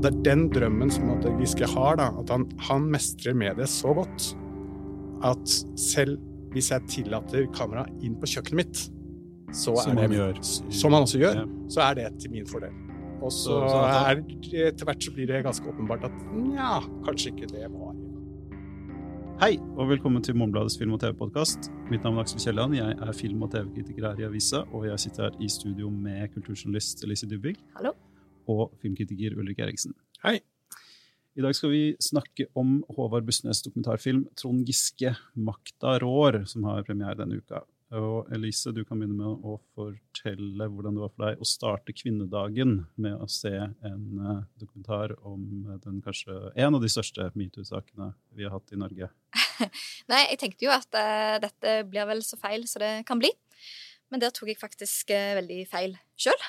Det er den drømmen som Giske har, da, at han, han mestrer mediet så godt at selv hvis jeg tillater kameraet inn på kjøkkenet mitt, så Som det, han gjør. Som han også gjør, Ja. så er det til min fordel. Og så Så- er etter hvert så blir det ganske åpenbart at nja, kanskje ikke det var Hei, og velkommen til Morgenbladets film- og TV-podkast. Mitt navn er Aksel Kielland. Jeg er film- og TV-kritiker her i avisa, og jeg sitter her i studio med kulturjournalist Elise Dybvig Hallo. Og filmkritiker Ulrik Eriksen. Hei. I dag skal vi snakke om Håvard Bussnes' dokumentarfilm 'Trond Giske makta rår', som har premiere denne uka. Og Elise, du kan begynne med å fortelle hvordan det var for deg å starte kvinnedagen med å se en eh, dokumentar om eh, den kanskje en av de største metoo-sakene vi har hatt i Norge. Nei, jeg tenkte jo at uh, dette blir vel så feil som det kan bli. Men der tok jeg faktisk eh, veldig feil sjøl.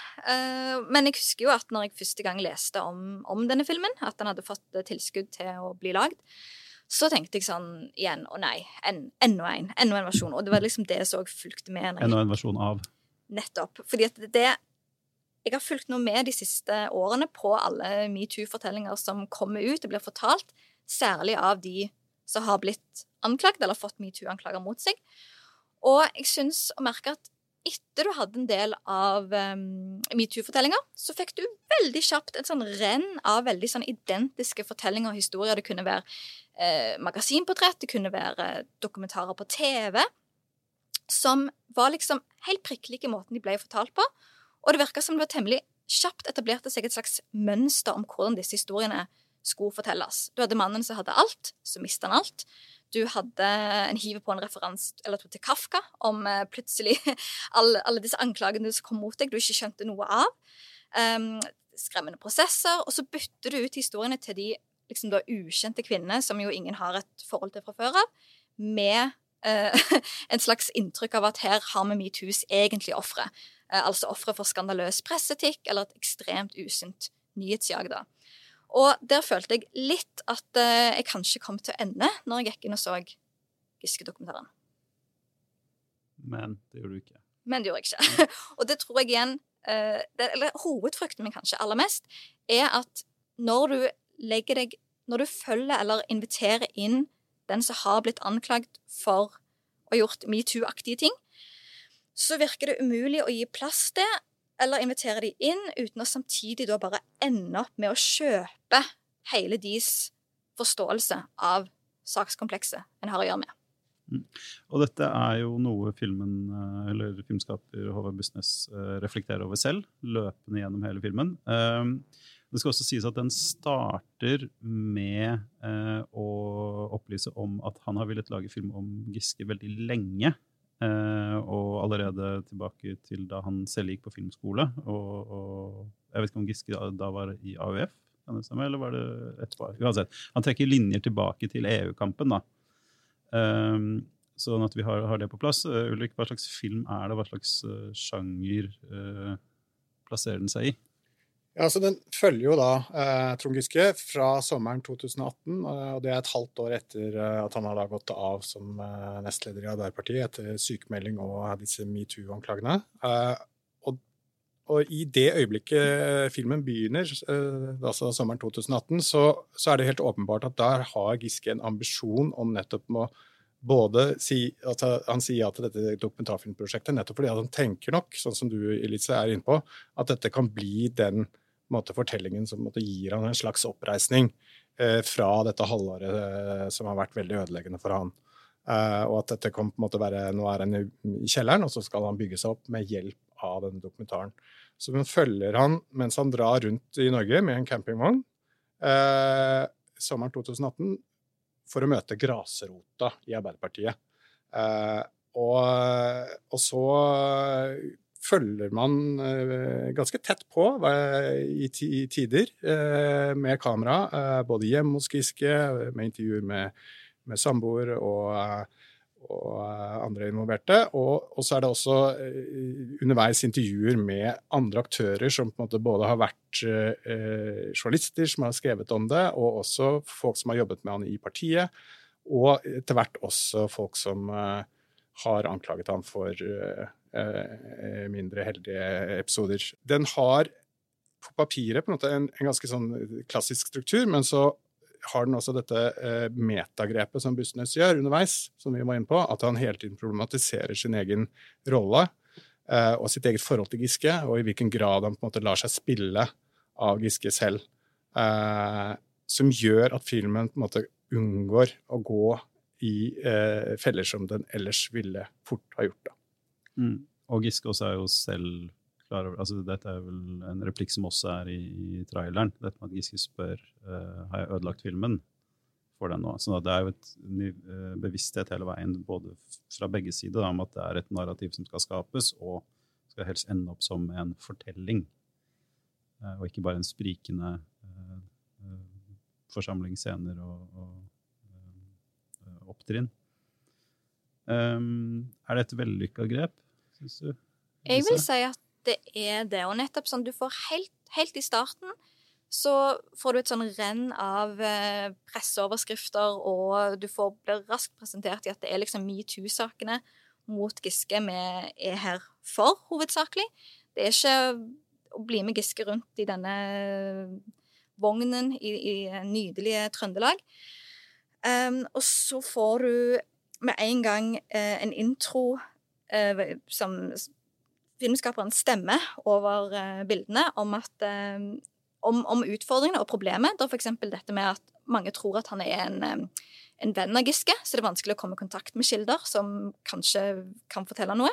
men jeg husker jo at når jeg første gang leste om, om denne filmen, at den hadde fått eh, tilskudd til å bli lagd, så tenkte jeg sånn igjen Å nei, en, enda en. Enda en versjon. Og det var liksom det som fulgte med. Enda en versjon av. Nettopp. Fordi at det Jeg har fulgt noe med de siste årene på alle metoo-fortellinger som kommer ut og blir fortalt, særlig av de som har blitt anklagd eller fått metoo-anklager mot seg. Og jeg syns å merke at etter du hadde en del av um, metoo-fortellinger, så fikk du veldig kjapt en sånn renn av veldig sånn identiske fortellinger og historier. Det kunne være eh, magasinportrett, det kunne være dokumentarer på TV som var liksom helt prikk like måten de ble fortalt på. Og det virka som det var temmelig kjapt etablerte seg et slags mønster om hvordan disse historiene skulle fortelles. Du hadde mannen som hadde alt, så mista han alt. Du hadde en hive på en referanse eller to til Kafka om eh, plutselig alle, alle disse anklagene som kom mot deg du ikke skjønte noe av. Um, skremmende prosesser. Og så bytter du ut historiene til de liksom da ukjente kvinnene, som jo ingen har et forhold til fra før av, med uh, en slags inntrykk av at her har vi metoos egentlig ofre. Uh, altså ofre for skandaløs presseetikk eller et ekstremt usunt nyhetsjag. da. Og der følte jeg litt at eh, jeg kanskje kom til å ende når jeg gikk inn og så Giske-dokumentaren. Men det gjorde du ikke. Men det gjorde jeg ikke. og det tror jeg igjen eh, det, Eller hovedfrykten min kanskje aller mest, er at når du legger deg Når du følger eller inviterer inn den som har blitt anklagd for å ha gjort metoo-aktige ting, så virker det umulig å gi plass til eller invitere de inn uten å samtidig da bare ende opp med å kjøpe hele deres forståelse av sakskomplekset en har å gjøre med. Og dette er jo noe filmen, eh, eller filmskaper Håvard Bussnes eh, reflekterer over selv, løpende gjennom hele filmen. Eh, Det skal også sies at den starter med eh, å opplyse om at han har villet lage film om Giske veldig lenge. Eh, og allerede tilbake til da han selv gikk på filmskole. Og, og jeg vet ikke om Giske da, da var i AUF, kan det stemme, eller var det etterpå? Uansett. Han trekker linjer tilbake til EU-kampen, da. Um, sånn at vi har, har det på plass. Uh, Ulrik, hva slags film er det? Hva slags uh, sjanger uh, plasserer den seg i? Ja, så Den følger jo da eh, Trond Giske fra sommeren 2018. eh, og Det er et halvt år etter eh, at han har da gått av som eh, nestleder i Arbeiderpartiet etter sykemelding og disse metoo-anklagene. Eh, og, og i det øyeblikket filmen begynner, eh, altså sommeren 2018, så, så er det helt åpenbart at der har Giske en ambisjon om nettopp å både si altså han sier ja til dette dokumentarfilmprosjektet nettopp fordi han tenker nok, sånn som du Elise, er inne på, at dette kan bli den måte, fortellingen som måte, gir han en slags oppreisning eh, fra dette halvåret eh, som har vært veldig ødeleggende for han. Eh, og at dette kan på en måte være Nå er han i, kjelleren, og så skal han bygge seg opp med hjelp av denne dokumentaren. Så man følger han mens han drar rundt i Norge med en campingvogn sommeren 2018 for å møte grasrota i Arbeiderpartiet. Og, og så følger man eh, ganske tett på eh, i, tider eh, med kamera, både hjemme hos Giske, med intervjuer med, med samboer og, og andre involverte. Og, og, så er det også underveis intervjuer med andre aktører som på en måte både har vært eh, journalister som har skrevet om det, og også folk som har jobbet med han i partiet. Og etter hvert også folk som eh, har anklaget han for eh, mindre heldige episoder. Den har på papiret på en, måte en, en ganske sånn klassisk struktur, men så har den også dette eh, metagrepet som Bustnes gjør underveis, som vi var inne på, at han hele tiden problematiserer sin egen rolle eh, og sitt eget forhold til Giske, og i hvilken grad han på en måte lar seg spille av Giske selv. Eh, som gjør at filmen på en måte unngår å gå i eh, feller som den ellers ville fort ha gjort. da. Mm. Og Giske også er jo selv klar over altså Dette er vel en replikk som også er i, i traileren. Dette med at Giske spør uh, har jeg ødelagt filmen for den nå. Så det er jo et uh, bevissthet hele veien både fra begge sider om at det er et narrativ som skal skapes, og skal helst ende opp som en fortelling. Uh, og ikke bare en sprikende forsamling scener og, og opptrinn. Um, er det et vellykka grep, syns du? Jeg vil si at det er det. Og nettopp sånn, du får helt, helt i starten så får du et sånn renn av eh, presseoverskrifter, og du får, blir raskt presentert i at det er liksom metoo-sakene mot Giske vi er her for, hovedsakelig. Det er ikke å bli med Giske rundt i denne vognen i, i nydelige Trøndelag. Um, og så får du med en gang eh, en intro eh, som filmskaperen stemme over eh, bildene om, at, uh, om, om, utfordringene og problemet. Da f.eks. dette med at mange tror at han er en, um, en, venn av Giske, så det er vanskelig å komme i kontakt med kilder som kanskje kan fortelle noe.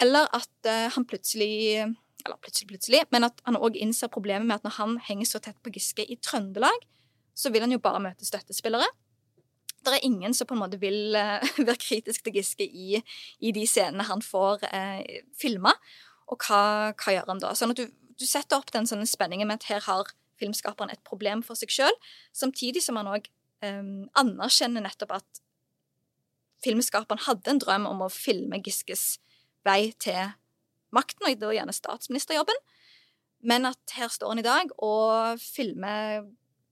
Eller at uh, han plutselig Eller plutselig, plutselig, men at han òg innser problemet med at når han henger så tett på Giske i Trøndelag, så vil han jo bare møte støttespillere det er ingen som på en måte vil uh, være kritisk til Giske i, i de scenene han får uh, filma. Og hva, hva, gjør han da? Sånn at du, du setter opp den sånne spenningen med at her har filmskaperen et problem for seg sjøl, samtidig som han òg eh, anerkjenner nettopp at filmskaperen hadde en drøm om å filme Giskes vei til makten, og da gjerne statsministerjobben, men at her står han i dag og filmer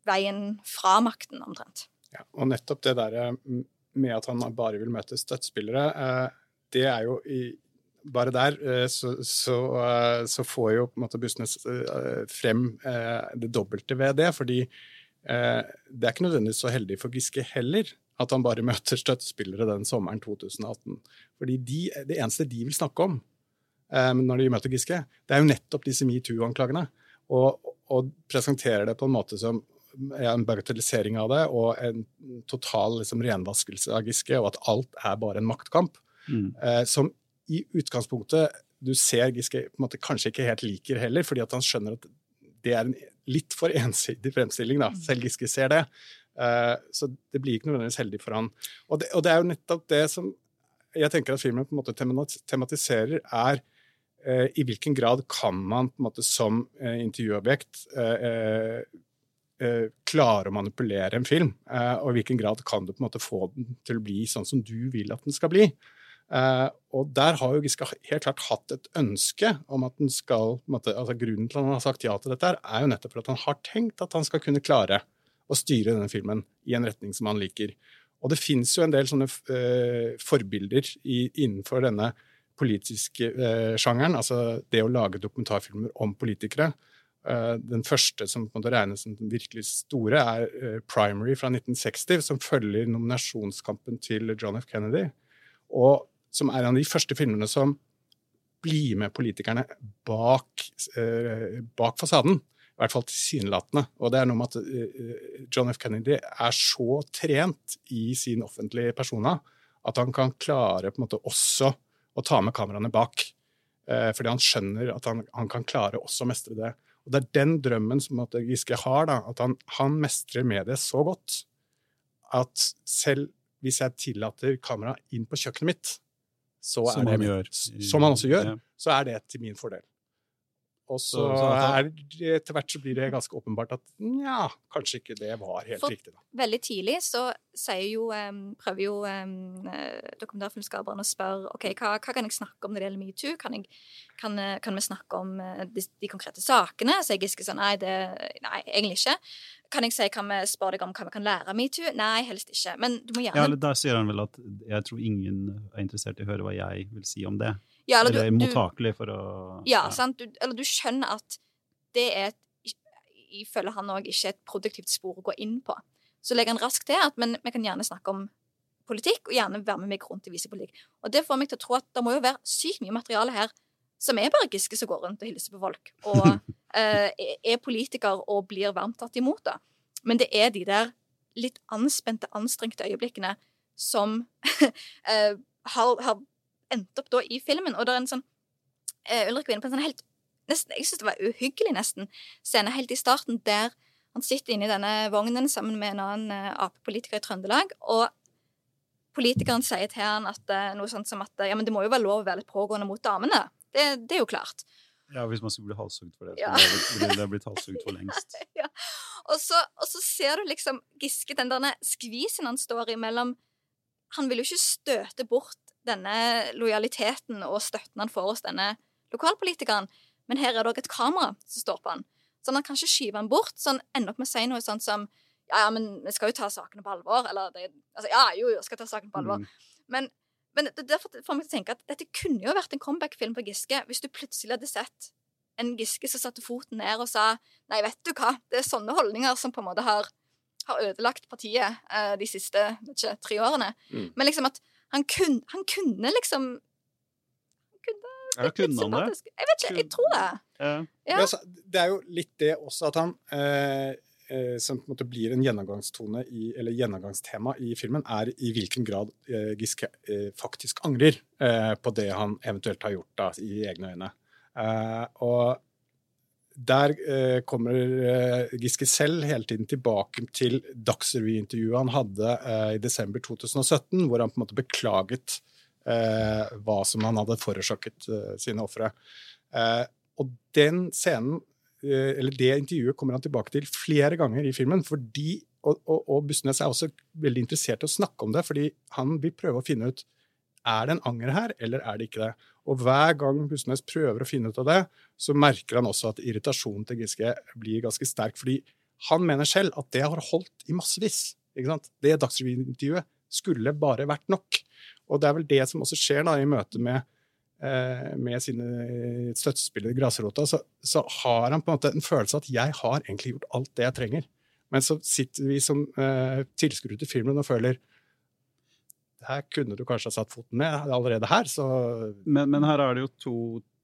veien fra makten, omtrent. Ja, og nettopp det der eh, med at han bare vil møte støttespillere, eh, det er jo i bare der eh, så, så, så, får jo på en måte Bussnes frem det dobbelte ved det. Fordi det er ikke nødvendigvis så heldig for Giske heller at han bare møter støttespillere den sommeren 2018. Fordi de, det eneste de vil snakke om når de møter Giske, det er jo nettopp disse metoo-anklagene. Og, og presenterer det på en måte som en bagatellisering av det og en total liksom, renvaskelse av Giske, og at alt er bare en maktkamp. Mm. Eh, som i utgangspunktet du ser Giske måte kanskje ikke helt liker heller, fordi at han skjønner at det er en litt for ensidig fremstilling. da, mm. Selv Giske ser det. Eh, så det blir ikke nødvendigvis heldig for han. Og det, og det, er jo nettopp det som jeg tenker at filmen på en måte tematiserer, er eh, i hvilken grad kan man på en måte som eh, intervjuobjekt eh, Eh, klare å manipulere en film, eh, og i hvilken grad kan du på en måte få den til å bli sånn som du vil at den skal bli. Eh, og der har jo Giske helt klart hatt et ønske om at den skal måte, altså Grunnen til at han har sagt ja til dette, er jo nettopp for at han har tenkt at han skal kunne klare å styre denne filmen i en retning som han liker. Og det fins jo en del sånne forbilder i, innenfor denne politiske sjangeren, altså det å lage dokumentarfilmer om politikere. Eh, den første som på en måte regnes som den virkelig store, er eh, Primary fra 1960, som følger nominasjonskampen til John F. Kennedy. Og som er en av de første filmene som blir med politikerne bak, eh, bak fasaden. I hvert fall tilsynelatende. Og det er noe med at John F. Kennedy er så trent i sin offentlige persona at han kan klare på en måte også å ta med kameraene bak. Fordi han skjønner at han, han kan klare også å mestre det. Og Det er den drømmen som at Giske har, da, at han, han mestrer mediet så godt at selv hvis jeg tillater kamera inn på kjøkkenet mitt, så som, det, han gjør. som han også gjør, ja. så er det til min fordel. Og så, er, etter hvert så blir det ganske åpenbart at nja, kanskje ikke det var helt For riktig. da. Veldig tidlig så jo, um, prøver jo um, dokumentarfilmskaperen å spørre ok, hva, hva, kan jeg snakke om når det gjelder metoo. Kan, kan, eh, kan, vi snakke om uh, de, de, konkrete sakene? Så jeg gisker sånn nei, det, nei, egentlig ikke. Kan jeg si, kan vi spørre deg om hva vi kan lære av metoo? Nei, helst ikke. Men du må gjerne Ja, eller Der sier han vel at jeg tror ingen er interessert i å høre hva jeg vil si om det. Ja, eller, eller du, mottakelig for å Ja, sant. Du, eller du skjønner at det er ifølge han òg ikke et produktivt spor å gå inn på. Så legger han raskt til at men vi kan gjerne snakke om politikk, og gjerne være med meg rundt og vise politikk. Og det får meg til å tro at det må jo være sykt mye materiale her som er bare Giske som går rundt og hilser på folk, og eh, er politiker og blir varmt tatt imot. da. Men det er de der litt anspente, anstrengte øyeblikkene som eh, har, har, endt opp da i filmen. Og det er en sånn uh, Ulrik var inne på en sånn helt nesten, Jeg syns det var uhyggelig, nesten, scene helt i starten der han sitter inne i denne vognen sammen med en annen uh, Ap-politiker i Trøndelag. og Politikeren sier til han at, eh, noe sånt som at ja, men det må jo være lov å være litt pågående mot damene. Det, det er jo klart. Ja, hvis man skulle bli halshugd for det. Ja. Så ville det blitt halshugd for lengst. ja. og, så, og, så, ser du liksom Giske, den der skvisen han står i mellom Han vil jo ikke støte bort denne lojaliteten og støtten han får hos denne lokalpolitikeren, men her er det òg et kamera som står på han. Så han kan ikke skyve han bort, så han ender opp med å si noe sånt som Ja, ja, men vi skal jo ta sakene på alvor. Eller det, altså, ja, jo, jo, skal ta sakene på alvor. Mm. Men men det, derfor får meg til å tenke at dette kunne jo vært en comeback-film på Giske hvis du plutselig hadde sett en Giske som satte foten ned og sa Nei, vet du hva, det er sånne holdninger som på en måte har, har ødelagt partiet eh, de siste ikke, tre årene. Mm. Men liksom at han, kun, han kunne liksom Han kunne ja, kunne han det? Jeg vet ikke, jeg tror det. Ja. Ja. Det er jo litt det også at han eh, eh, som på en måte blir en gjennomgangstone i, eller gjennomgangstema i filmen, er i hvilken grad eh, Giske eh, faktisk angrer eh, på det han eventuelt har gjort da, i egne øyne. Eh, og der eh, kommer Giske selv hele tiden tilbake til Dagsrevy-intervjuet han hadde i desember 2017, hvor han på en måte beklaget hva som han hadde forårsaket sine ofre. og den scenen Eh, eller Det intervjuet kommer han tilbake til flere ganger i filmen. fordi, og, og, og Bustnes er også veldig interessert i å snakke om det, fordi han vil prøve å finne ut er det en anger her, eller er det ikke det. Og Hver gang Husnes prøver å finne ut av det, så merker han også at irritasjonen til Giske blir ganske sterk. fordi han mener selv at det har holdt i massevis. ikke sant? Det Dagsrevy-intervjuet skulle bare vært nok. Og det er vel det som også skjer da i møte med Eh, med sine støttespillere i grasrota, så, så, har han på en måte en følelse av at 'jeg har egentlig gjort alt det jeg trenger'. Men så sitter vi som eh, tilskuere til filmen og føler her kunne du kanskje ha satt foten ned allerede her, så Men, men her er det jo to,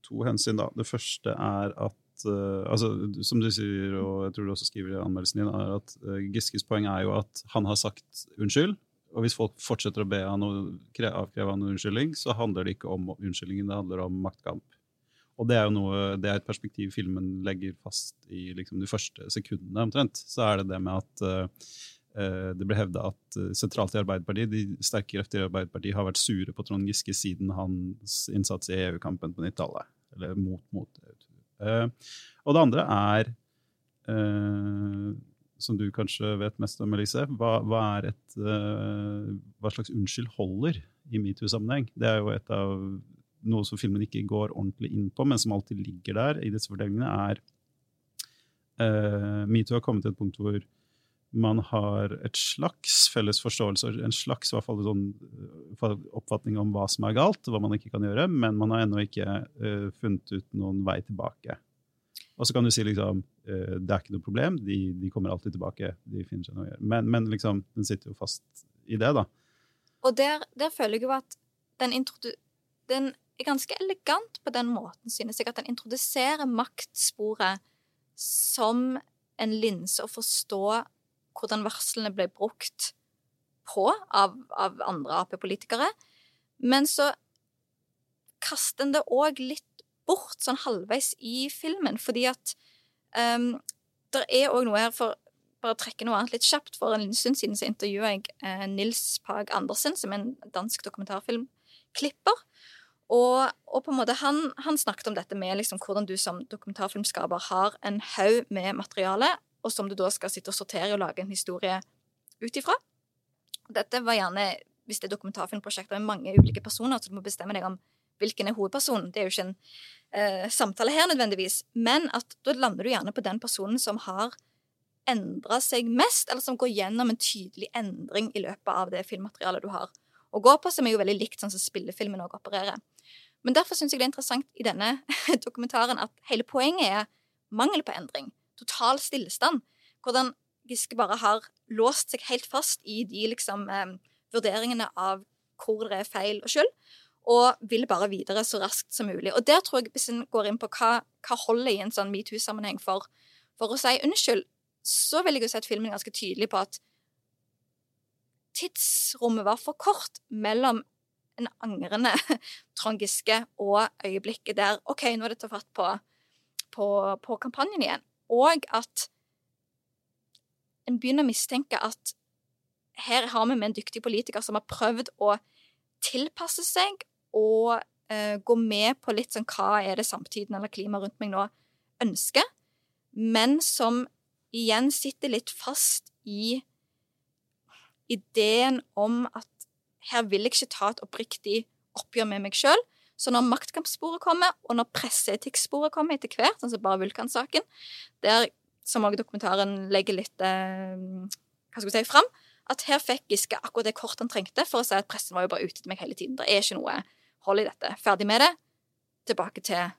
to, hensyn, da. Det første er at uh, altså, Som du sier, og jeg tror du også skriver i anmeldelsen din, er at uh, Giskes poeng er jo at han har sagt unnskyld. Og hvis folk fortsetter å be han avkreve han unnskyldning, så handler det ikke om unnskyldningen, det handler om maktkamp. Og det er jo noe, det er et perspektiv filmen legger fast i liksom, de første sekundene. omtrent. Så er det det med at uh, det ble hevda at uh, sentralt i Arbeiderpartiet, de sterke krefter i Arbeiderpartiet har vært sure på Trond Giske siden hans innsats i EU-kampen på 90-tallet. Eller mot, mot EU. Uh, og det andre er som du kanskje vet mest om, Elise. Hva, hva, et, hva slags unnskyld holder i metoo-sammenheng? Det er jo et av noe som filmen ikke går ordentlig inn på, men som alltid ligger der i disse fortellingene, er uh, Metoo har kommet til et punkt hvor man har et slags felles forståelse, en slags fall sånn, eh, oppfatning om hva som er galt, hva man ikke kan gjøre, men man har ennå ikke uh, funnet ut noen vei tilbake. Og så kan du si liksom uh, det er ikke noe problem, de, de, kommer alltid tilbake. de finner seg noe å gjøre. Men, men liksom, den sitter jo fast i det, da. Og der, der føler jeg jo at den, den, er ganske elegant på den måten, synes jeg, at den introduserer maktsporet som en linse å forstå hvordan varslene ble brukt på av, av andre Ap-politikere. Men så kaster en det òg litt bort sånn halvveis i filmen, fordi at um, det er òg noe her for bare å trekke noe annet litt kjapt. For en stund siden så intervjua jeg eh, Nils Pag Andersen, som er en dansk dokumentarfilmklipper. Og, og, på en måte han, han snakket om dette med liksom hvordan du som dokumentarfilmskaper har en haug med materiale, og som du da skal sitte og sortere og lage en historie ut ifra. Dette var gjerne, hvis det er dokumentarfilmprosjekter med mange ulike personer, så du må bestemme deg om hvilken er hovedpersonen. Det er jo ikke en eh, samtale her nødvendigvis, men at da lander du gjerne på den personen som har endra seg mest, eller som går gjennom en tydelig endring i løpet av det filmmaterialet du har å gå på, som er jo veldig likt sånn som spillefilmen òg opererer. Men derfor syns jeg det er interessant i denne dokumentaren at hele poenget er mangel på endring. Total stillstand. Hvordan Giske bare har låst seg helt fast i de liksom, eh, vurderingene av hvor det er feil og skyld, og vil bare videre så raskt som mulig. Og der tror jeg, hvis en går inn på hva, hva holder i en sånn metoo-sammenheng for, for å si unnskyld, så vil jeg jo si at filmen er ganske tydelig på at tidsrommet var for kort mellom en angrende Trond Giske og øyeblikket der OK, nå er det tatt fatt på, på, på kampanjen igjen. Og at en begynner å mistenke at her har vi med en dyktig politiker som har prøvd å tilpasse seg og uh, gå med på litt sånn hva er det samtiden eller klimaet rundt meg nå ønsker, men som igjen sitter litt fast i ideen om at her vil jeg ikke ta et oppriktig oppgjør med meg sjøl. Så når maktkampsporet kommer, og når presseetikksporet kommer etter hvert, altså bare Vulkan-saken, der som også dokumentaren legger litt eh, hva skal vi si, fram, at her fikk Giske akkurat det kortet han trengte for å si at pressen var jo bare ute etter meg hele tiden. Det er ikke noe hold i dette. Ferdig med det. Tilbake til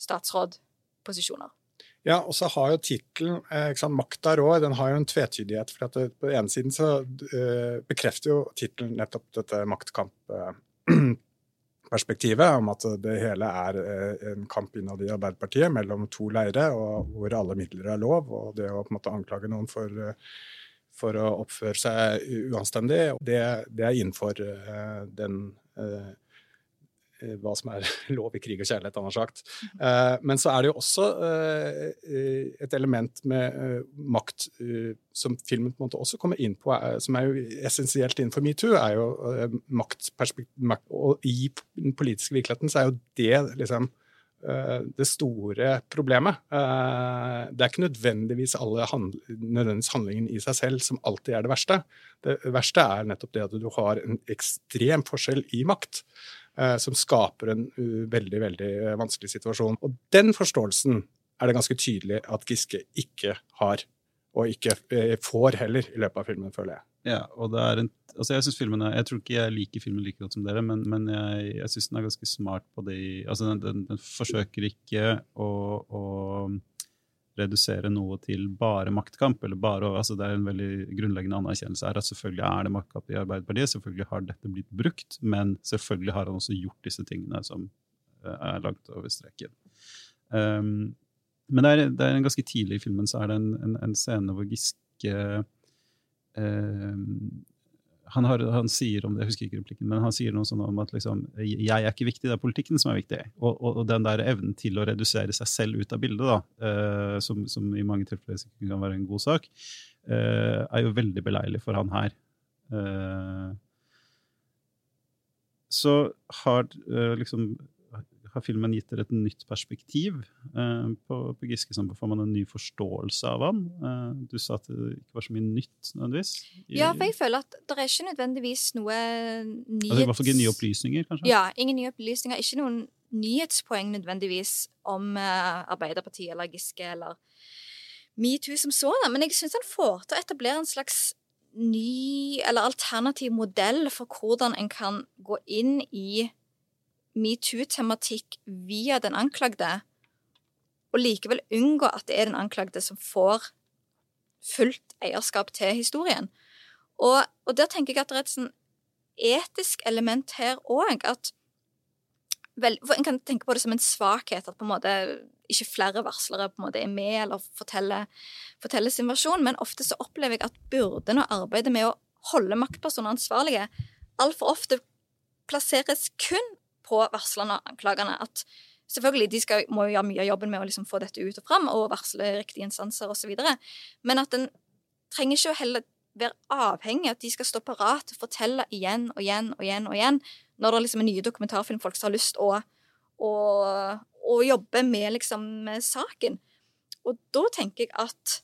statsrådposisjoner. Ja, og så har jo tittelen eh, 'Makta rår', den har jo en tvetydighet. for det, På den ene siden så eh, bekrefter jo tittelen nettopp dette maktkampperspektivet, uh, om at det hele er uh, en kamp innad i Arbeiderpartiet mellom to leire, hvor alle midler er lov. Og det å på en måte anklage noen for, for å oppføre seg uanstendig, det, det er innenfor den Eh, hva som er lov i krig og kjærlighet, han har sagt. Eh, men så er det jo også eh, et element med makt som filmen på en måte også kommer inn på, som er jo essensielt innenfor metoo, er jo maktperspektiv. Og i den politiske virkeligheten så er jo det liksom det store problemet. Det er ikke nødvendigvis alle handl nødvendigvis handlingen i seg selv som alltid er det verste. Det verste er nettopp det at du har en ekstrem forskjell i makt. Eh, som skaper en veldig, veldig eh, vanskelig situasjon. Og den forståelsen er det ganske tydelig at Giske ikke har, og ikke eh, får heller, i løpet av filmen, føler jeg. Ja, og det er en, altså jeg filmen jeg tror ikke jeg liker filmen like godt som dere, men, men jeg, jeg syns den er ganske smart på det altså den, den, den forsøker ikke å, å redusere noe til bare maktkamp. eller bare, altså Det er en veldig grunnleggende anerkjennelse her at selvfølgelig er det maktkamp i Arbeiderpartiet. Selvfølgelig har dette blitt brukt, men selvfølgelig har han også gjort disse tingene som eh, er langt over streken. Um, men det er, det er, en ganske tidlig i filmen så er det en, en, en scene hvor Giske eh, han, har, han, sier om det, jeg husker ikke replikken, men han sier noe sånn om at liksom, jeg er ikke viktig, det er politikken som er viktig. Og, og, og den der evnen til å redusere seg selv ut av bildet, da, eh, som, som, i mange tilfeller sikkert kan være en god sak, eh, er jo veldig beleilig for han her. Eh, så har eh, liksom har filmen gitt dere et nytt perspektiv eh, på, på Giske? Sånn, får man en ny forståelse av han? Eh, du sa at det ikke var så mye nytt nødvendigvis? I, ja, for jeg føler at det er ikke nødvendigvis noe nyhets... Altså, I hvert fall ikke nye opplysninger, kanskje? Ja, ingen nye opplysninger. Ikke noen nyhetspoeng nødvendigvis om eh, Arbeiderpartiet eller Giske eller metoo som sådan. Men jeg syns han får til å etablere en slags ny eller alternativ modell for hvordan en kan gå inn i metoo-tematikk via den anklagde, og likevel unngå at det er den anklagde som får fullt eierskap til historien. Og, og der tenker jeg at det er et sånn etisk element her òg. En kan tenke på det som en svakhet at på en måte ikke flere varslere på en måte er med eller forteller, forteller sin versjon, men ofte så opplever jeg at byrden og arbeidet med å holde maktpersoner ansvarlige altfor ofte plasseres kun på varslerne og anklagerne at Selvfølgelig, de skal, må jo gjøre mye av jobben med å liksom få dette ut og fram og varsle riktige instanser osv., men at en trenger ikke å heller være avhengig av at de skal stå parat og fortelle igjen og igjen og igjen og igjen når det liksom er nye dokumentarfilmfolk som har lyst å, å, å jobbe med liksom saken. Og da tenker jeg at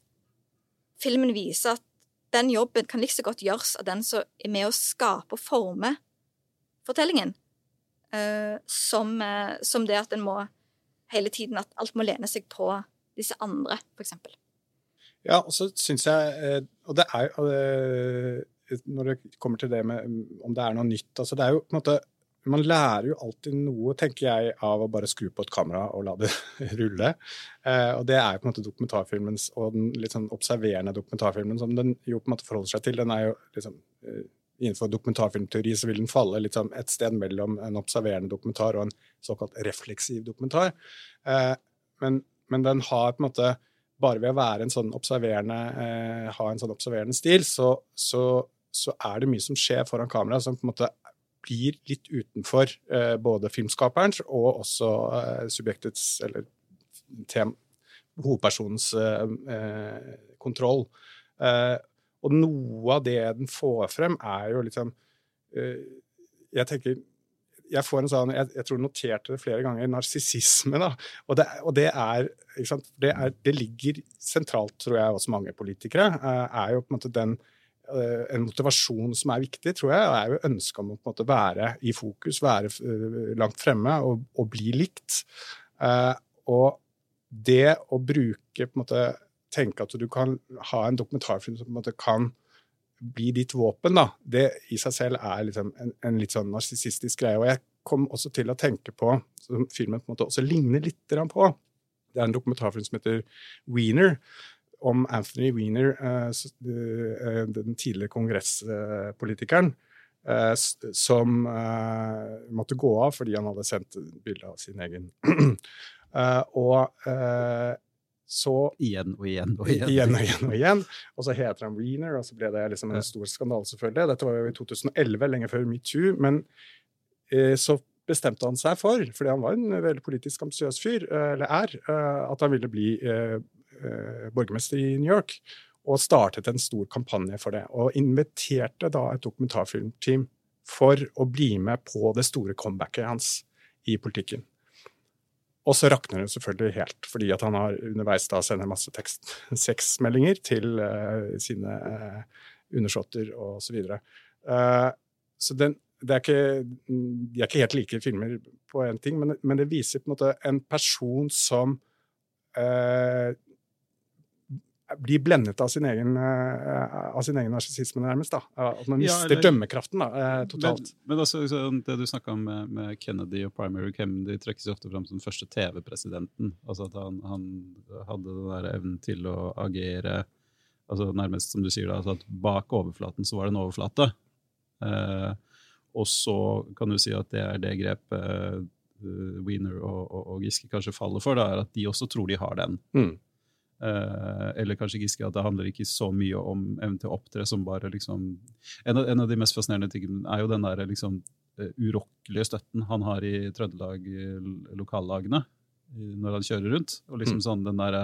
filmen viser at den jobben kan like så godt gjøres av den som er med å skape og forme fortellingen. Uh, som, uh, som, det at en må hele tiden At alt må lene seg på disse andre, f.eks. Ja, og så syns jeg uh, Og det er jo Når det kommer til det med om det er noe nytt altså Det er jo på en måte man lærer jo alltid noe, tenker jeg, av å bare skru på et kamera og la det rulle. Eh, og det er jo på en måte dokumentarfilmen og den litt sånn observerende dokumentarfilmen som den jo på en måte forholder seg til. Den er jo liksom eh, Innenfor dokumentarfilmteori så vil den falle litt sånn et sted mellom en observerende dokumentar og en såkalt refleksiv dokumentar. Eh, men, men den har på en måte bare ved å være en sånn observerende, eh, ha en sånn observerende stil, så, så, så, er det mye som skjer foran kamera som på en måte blir litt utenfor eh, både filmskaperens og også subjektets, eller tem, hovedpersonens kontroll. Og noe av det den får frem, er jo liksom Jeg tenker jeg får en sånn, jeg, jeg tror jeg noterte det flere ganger, narsissisme. Og, det, og det, er, det, er, det ligger sentralt, tror jeg, hos mange politikere. er jo på en måte den Eh, en motivasjon som er viktig, tror jeg, er jo ønsket om å på en måte være i fokus, være eh, langt fremme og, og bli likt. Uh, og det å bruke på en måte, Tenke at du kan ha en dokumentarfilm som på en måte kan bli ditt våpen, da, det i seg selv er liksom en, en, litt sånn narsissistisk greie. Og jeg kom også til å tenke på, som filmen på en måte også ligner litt på Det er en dokumentarfilm som heter Wiener, om Anthony Weiner, eh, eh, den tidligere kongresspolitikeren, eh, som måtte gå av fordi han hadde sendt bilde av sin egen. og så Igjen og igjen og igjen. Igjen og igjen og igjen. Og så heter han Wiener, og så ble det liksom en stor skandale, selvfølgelig. Dette var jo i 2011, lenge før metoo. Men så bestemte han seg for, fordi han var en veldig politisk ambisiøs fyr, eller er, at han ville bli Eh, borgermester i New York, og startet en stor kampanje for det. Og inviterte da et dokumentarfilmteam for å bli med på det store comebacket hans i politikken. Og så rakner det selvfølgelig helt, fordi at han har underveis da sender masse tekst, sexmeldinger til uh, sine uh, undersåtter osv. Så, videre. uh, så den, det er ikke, de er ikke helt like filmer på én ting, men, men, det viser på en måte en person som uh, blir blendet av sin egen, uh, av sin egen narsissisme, nærmest. da. At man mister ja, eller, dømmekraften da, uh, totalt. Men, men altså, Det du snakka om med, med, Kennedy og Primary Kennedy trekkes jo ofte fram som den første TV-presidenten. Altså At han, han, hadde den der evnen til å agere altså nærmest som du sier da, altså at Bak overflaten så var det en overflate. Uh, og så kan du si at det er det grepet Wiener og, og, og, Giske kanskje faller for, da, er at de også tror de har den. Mm. Uh, eller kanskje Giske at det handler ikke så mye om evnen til å opptre som bare liksom En av, en av de mest fascinerende tingene er jo den der liksom uh, urokkelige støtten han har i Trøndelag-lokallagene når han kjører rundt. Og liksom mm. sånn den der,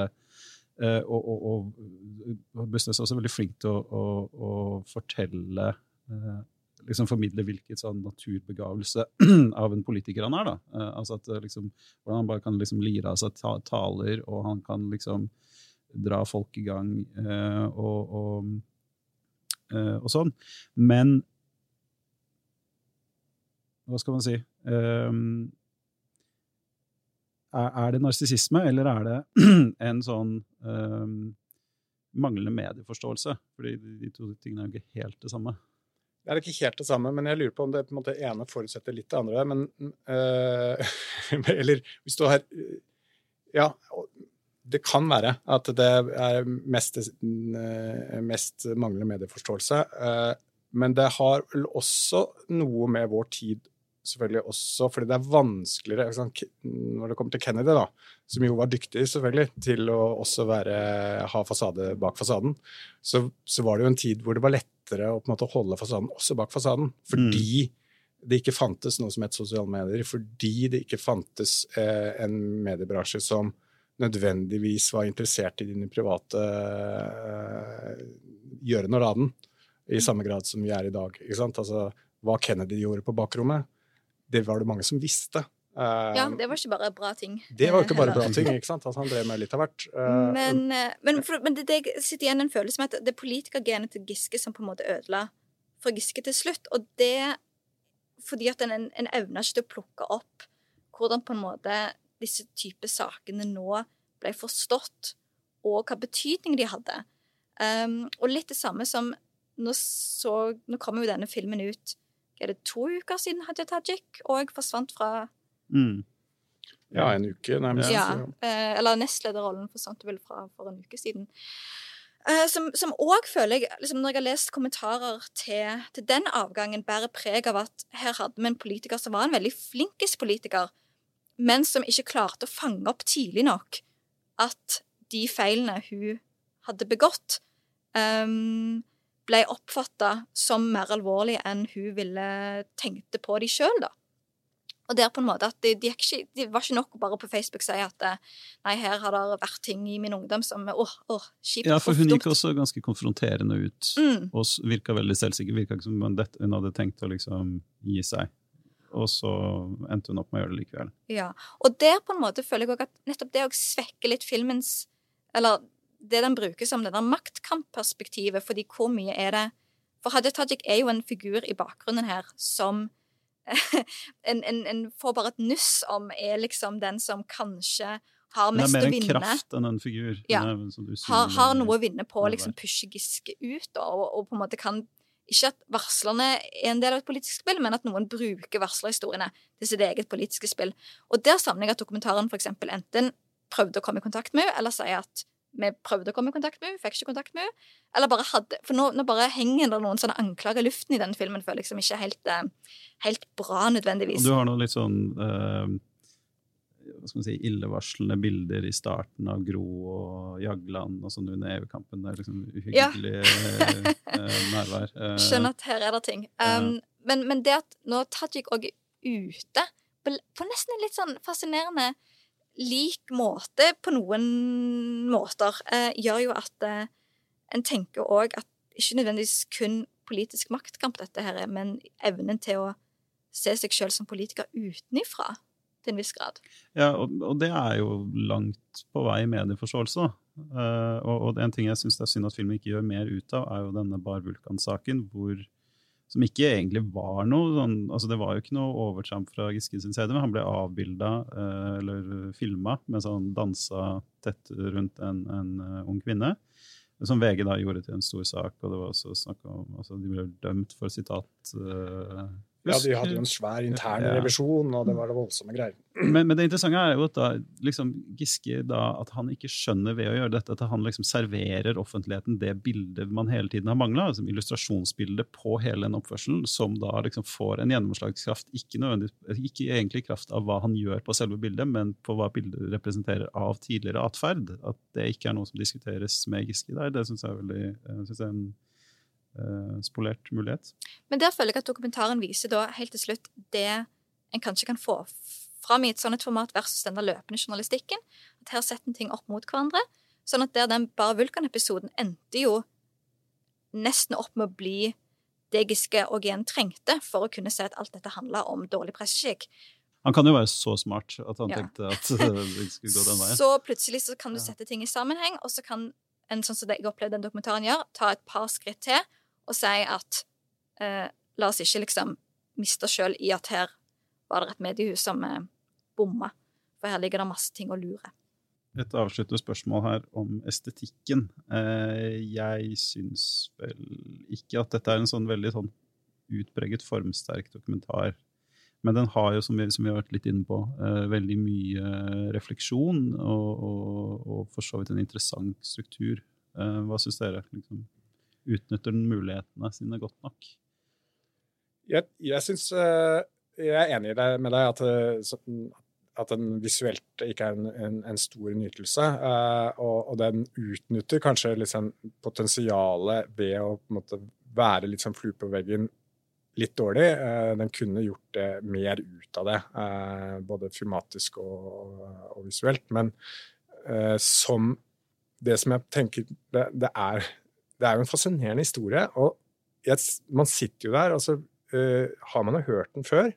uh, og, og, og Bussnes er også veldig flink til å, å, å fortelle liksom Formidle hvilken sånn naturbegavelse av en politiker han er. da. altså at liksom, Hvordan han bare kan liksom lire av seg taler, og han kan liksom dra folk i gang eh, og, og, eh, og, sånn. Men hva skal man si um, er, det narsissisme, eller er det en sånn manglende medieforståelse? Fordi de to tingene er jo ikke helt det samme. Det er ikke helt det samme, men jeg lurer på om det på en måte ene forutsetter litt det andre. Men, øh, eller hvis du har Ja, det kan være at det er mest, eh, mest manglende medieforståelse. Eh, men det har vel også noe med vår tid selvfølgelig også, fordi det er vanskeligere Når det kommer til Kennedy, da, som jo var dyktig selvfølgelig til å også være, ha fasade bak fasaden, så, så, var det jo en tid hvor det var lettere å på en måte holde fasaden også bak fasaden. Fordi mm. det ikke fantes noe som het sosiale medier. Fordi det ikke fantes eh, en mediebransje som nødvendigvis var interessert i dine private gjøren og laden i samme grad som vi er i dag. Altså, hva Kennedy gjorde på bakrommet, det var det mange som visste. Uh, ja, det var ikke bare bra ting. Det var ikke bare bra ting, ikke sant? Altså, han drev med litt av hvert. Uh, men, men, men, det, det sitter igjen en følelse med at det er politikergenet til Giske som på en måte ødela for Giske til slutt. Og det fordi at en, en evner ikke til å plukke opp hvordan på en måte disse type sakene nå ble forstått, og hva betydning de hadde. Um, og litt det samme som Nå, så, nå kommer jo denne filmen ut er det to uker siden Hadia Tajik og forsvant fra Mm. Ja, en uke nærmest. ja, eh, Eller nestlederrollen forsvant vel fra for en uke siden. Eh, som, òg føler jeg, liksom når jeg har lest kommentarer til, til den avgangen, bærer preg av at her hadde vi en politiker som var en veldig flinkis politiker, men som ikke klarte å fange opp tidlig nok at de feilene hun hadde begått, um, ble oppfatta som mer alvorlige enn hun ville tenkte på de sjøl, da. Og er på en måte at det de, ikke, de var ikke nok å bare på Facebook si at eh, nei, her har det vært ting i min ungdom som åh, åh, kjipt. Ja, for hun gikk også ganske konfronterende ut. Mm. Og virka veldig selvsikker. Virka ikke som hun hadde tenkt å liksom gi seg. Og så endte hun opp med å gjøre det likevel. Ja, og der på en måte føler jeg også at nettopp det å svekke litt filmens Eller det den bruker som det der maktkampperspektivet, fordi hvor mye er det For Hadia Tajik er jo en figur i bakgrunnen her som en, en, en får bare et nuss om er liksom den som kanskje har mest å vinne. Det er mer en kraft enn en figur. Ja. har, har noe å vinne på å liksom pushe Giske ut, og, og på en måte kan Ikke at varslerne er en del av et politisk spill, men at noen bruker varslerhistoriene til sitt eget politiske spill. Og der savner jeg at dokumentaren eksempel enten prøvde å komme i kontakt med henne, eller sier at vi prøvde å komme i kontakt med henne, fikk ikke kontakt med henne, eller bare hadde For nå, nå bare henger det noen sånne anklager i luften i den filmen, føler jeg, som ikke er helt, eh, helt bra Og nødvendigvis. du har noe litt sånn eh, hva skal man si, illevarslende bilder i starten av Gro og Jagland og sånn under EU-kampen. Det er liksom uhyggelig ja. eh, nærvær. Eh, Skjønner at her er det ting. Um, men, men det at nå Tajik òg er ute, på nesten en litt sånn fascinerende lik måte på noen måter, uh, gjør jo at uh, en tenker òg at ikke nødvendigvis kun politisk maktkamp dette her er, men evnen til å se seg sjøl som politiker utenifra til en viss grad. Ja, og, og det er jo langt på vei medieforståelse. Uh, og, og en ting jeg syns det er synd at filmen ikke gjør mer ut av, er jo denne Bar Vulkan-saken, hvor som ikke egentlig var noe sånn, altså Det var jo ikke noe overtramp fra Giske sin side, men han ble avbilda eh, eller filma mens han dansa tett rundt en, en uh, ung kvinne. Som VG da gjorde til en stor sak, og det var også snakk om altså De ble dømt for sitat. eh, Ja, de hadde jo en svær intern Ja. revisjon, og det var det voldsomme greier. men, men det interessante er jo at da, liksom, Giske da, at han ikke skjønner ved å gjøre dette at han liksom serverer offentligheten det bildet man hele tiden har mangla, altså illustrasjonsbildet på hele den oppførselen, som da liksom får en gjennomslagskraft, ikke, ikke egentlig i kraft av hva han gjør på selve bildet, men på hva bildet representerer av tidligere atferd. At det ikke er noe som diskuteres med Giske der, det syns jeg er veldig jeg synes jeg er en eh, spolert mulighet. Men der føler jeg at dokumentaren viser da helt til slutt det en kanskje kan få fram i et sånt format versus den der løpende journalistikken. At her setter en ting opp mot hverandre. Sånn at der den Bare Vulkan-episoden endte jo nesten opp med å bli det Giske og igjen trengte for å kunne se at alt dette handla om dårlig presseskikk. Han kan jo være så smart at han Ja. tenkte at det skulle gå den veien. Så plutselig så kan du sette ting i sammenheng, og så kan en sånn som jeg opplevde den dokumentaren gjør, ta et par skritt til og si at eh, la oss ikke liksom miste oss sjøl i at her var det et mediehus som eh, bomma. For her ligger det masse ting å lure. Et avsluttende spørsmål her om estetikken. Eh, jeg syns vel ikke at dette er en sånn veldig sånn utpreget formsterk dokumentar. Men den har jo, som vi, som vi har vært litt inne på, eh, veldig mye refleksjon og, og, og for så vidt en interessant struktur. Eh, hva syns dere? Liksom, utnytter den mulighetene sine godt nok? Jeg, jeg synes, Jeg er enig med deg at, eh, at den visuelt ikke er en, en, en stor nytelse. eh, og, og den utnytter kanskje liksom potensialet ved å måte være litt sånn flue på veggen litt dårlig. Eh, den kunne gjort det mer ut av det, eh, både filmatisk og, og visuelt. Men eh, som det som jeg tenker det, det, er, det er jo en fascinerende historie. og jeg, Man sitter jo der, og så uh, har man jo hørt den før.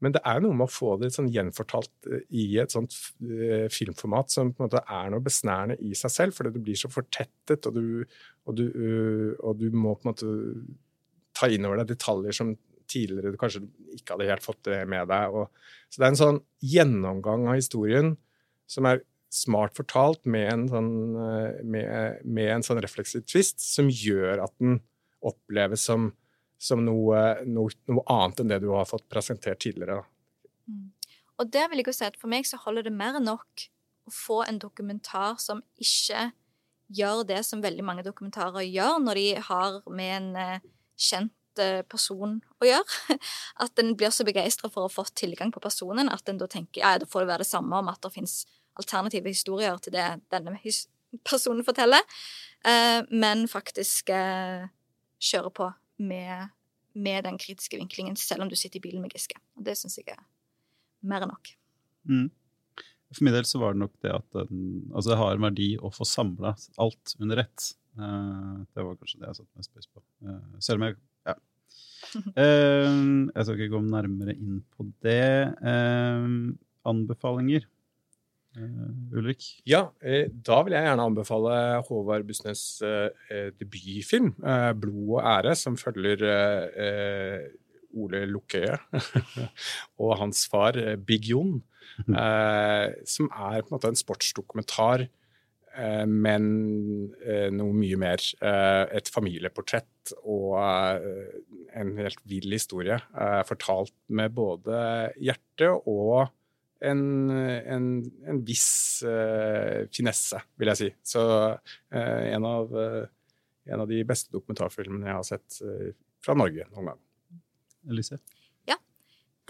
Men det er jo noe med å få det sånn gjenfortalt eh, i et sånt eh, filmformat som på en måte er noe besnærende i seg selv, fordi det blir så fortettet, og du, og du, eh, og du må på en måte ta inn over deg detaljer som tidligere du kanskje ikke hadde helt fått det med deg. Og, så det er en sånn gjennomgang av historien som er smart fortalt med en sånn, eh, med, med en sånn refleksiv twist, som gjør at den oppleves som, som noe, noe, noe, annet enn det du har fått presentert tidligere. Mm. Og der vil jeg jo si at For meg så holder det mer enn nok å få en dokumentar som ikke gjør det som veldig mange dokumentarer gjør når de har med en uh, kjent uh, person å gjøre. At en blir så begeistra for å få tilgang på personen at en da tenker ja, da får det være det samme om at det fins alternative historier til det denne personen forteller, uh, men faktisk kjøre på med, med, den kritiske vinklingen, selv om du sitter i bilen med Giske. Og det syns jeg er mer enn nok. Mm. For min del så var det nok det at altså det har en verdi å få samla alt under ett. Uh, det var kanskje det jeg satte mest pris på. Selv om jeg ja. Jeg skal ikke gå nærmere inn på det. anbefalinger? Ulrik? Ja, da vil jeg gjerne anbefale Håvard Bussnes debutfilm, 'Blod og ære', som følger Ole Lukkøye og hans far Big Jon. Eh, som er på en måte en sportsdokumentar, eh, men eh, noe mye mer. Eh, et familieportrett og eh, en helt vill historie. Eh, fortalt med både hjerte og en, en, en viss finesse, vil jeg si. Så en av, en, av, de beste dokumentarfilmene jeg har sett fra Norge noen gang. Elise?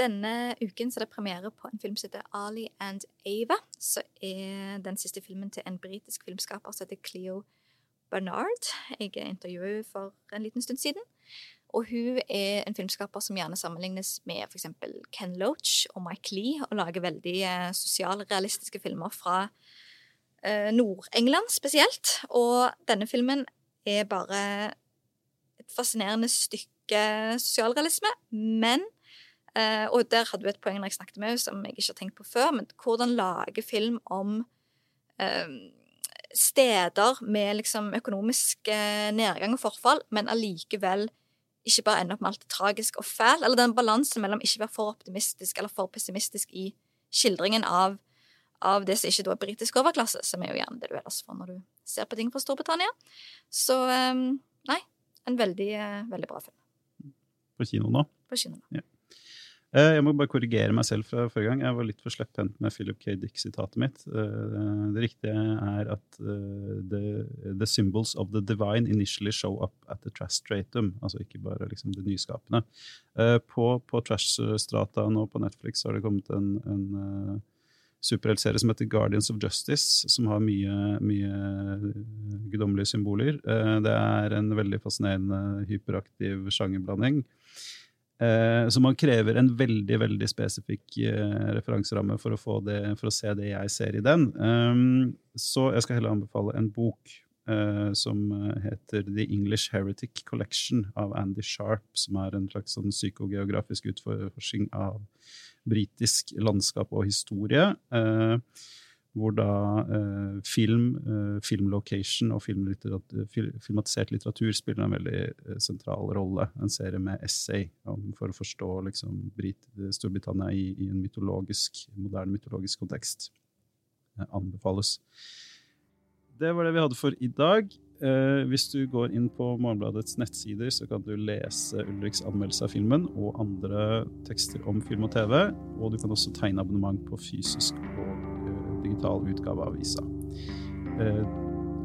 Denne uken så er det premiere på en film som heter Ali and Ava. Så er den siste filmen til en britisk filmskaper som heter Cleo Bernard. Jeg intervjuet for en liten stund siden. Og hun er en filmskaper som gjerne sammenlignes med f.eks. Ken Loach og Mike Lee, og lager veldig eh, sosialrealistiske filmer fra eh, Nord-England spesielt. Og denne filmen er bare et fascinerende stykke sosialrealisme, men eh, og der hadde hun et poeng når jeg snakket med henne som jeg ikke har tenkt på før. Men hvordan lage film om uh, steder med liksom økonomisk uh, nedgang og forfall, men allikevel ikke bare ender opp med alt tragisk og fæl. Eller den balansen mellom ikke være for optimistisk eller for pessimistisk i skildringen av, av det som ikke da er britisk overklasse, som er jo gjerne det du ellers får når du ser på ting fra Storbritannia. Så um, nei, en veldig, veldig bra film. På kino nå? På kino nå. Ja. Eh, jeg må bare korrigere meg selv fra forrige gang. Jeg var litt for slepphendt med Philip K. Dick-sitatet mitt. Eh, det riktige er at eh, the, the, symbols of the divine initially show up at the trash stratum. Altså ikke bare liksom det nyskapende. På, på Trash-strata nå på Netflix har det kommet en, en superheltserie som heter Guardians of Justice, som har mye, mye guddommelige symboler. Det er en veldig fascinerende hyperaktiv sjangerblanding. Eh, så man krever en veldig veldig spesifikk eh, referanseramme for å, for å, se det jeg ser i den. Um, så jeg skal heller anbefale en bok eh, som heter The English Heretic Collection av Andy Sharp, som er en slags sånn psykogeografisk utforskning av britisk landskap og historie. Hvor da eh, film, eh, filmlocation og filmlitteratur, filmatisert litteratur spiller en veldig eh, sentral rolle. En serie med essay om, for å forstå liksom, Brit Storbritannia i, i, en mytologisk, moderne mytologisk kontekst. Eh, anbefales. Det var det vi hadde for i dag. Eh, hvis du går inn på Morgenbladets nettsider, så kan du lese Ulriks anmeldelse av filmen og andre tekster om film og TV. Og du kan også tegne abonnement på fysisk og digital utgave av avisa. Eh,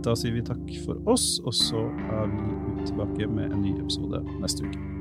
da sier vi takk for oss, og så er vi tilbake med en ny episode neste uke.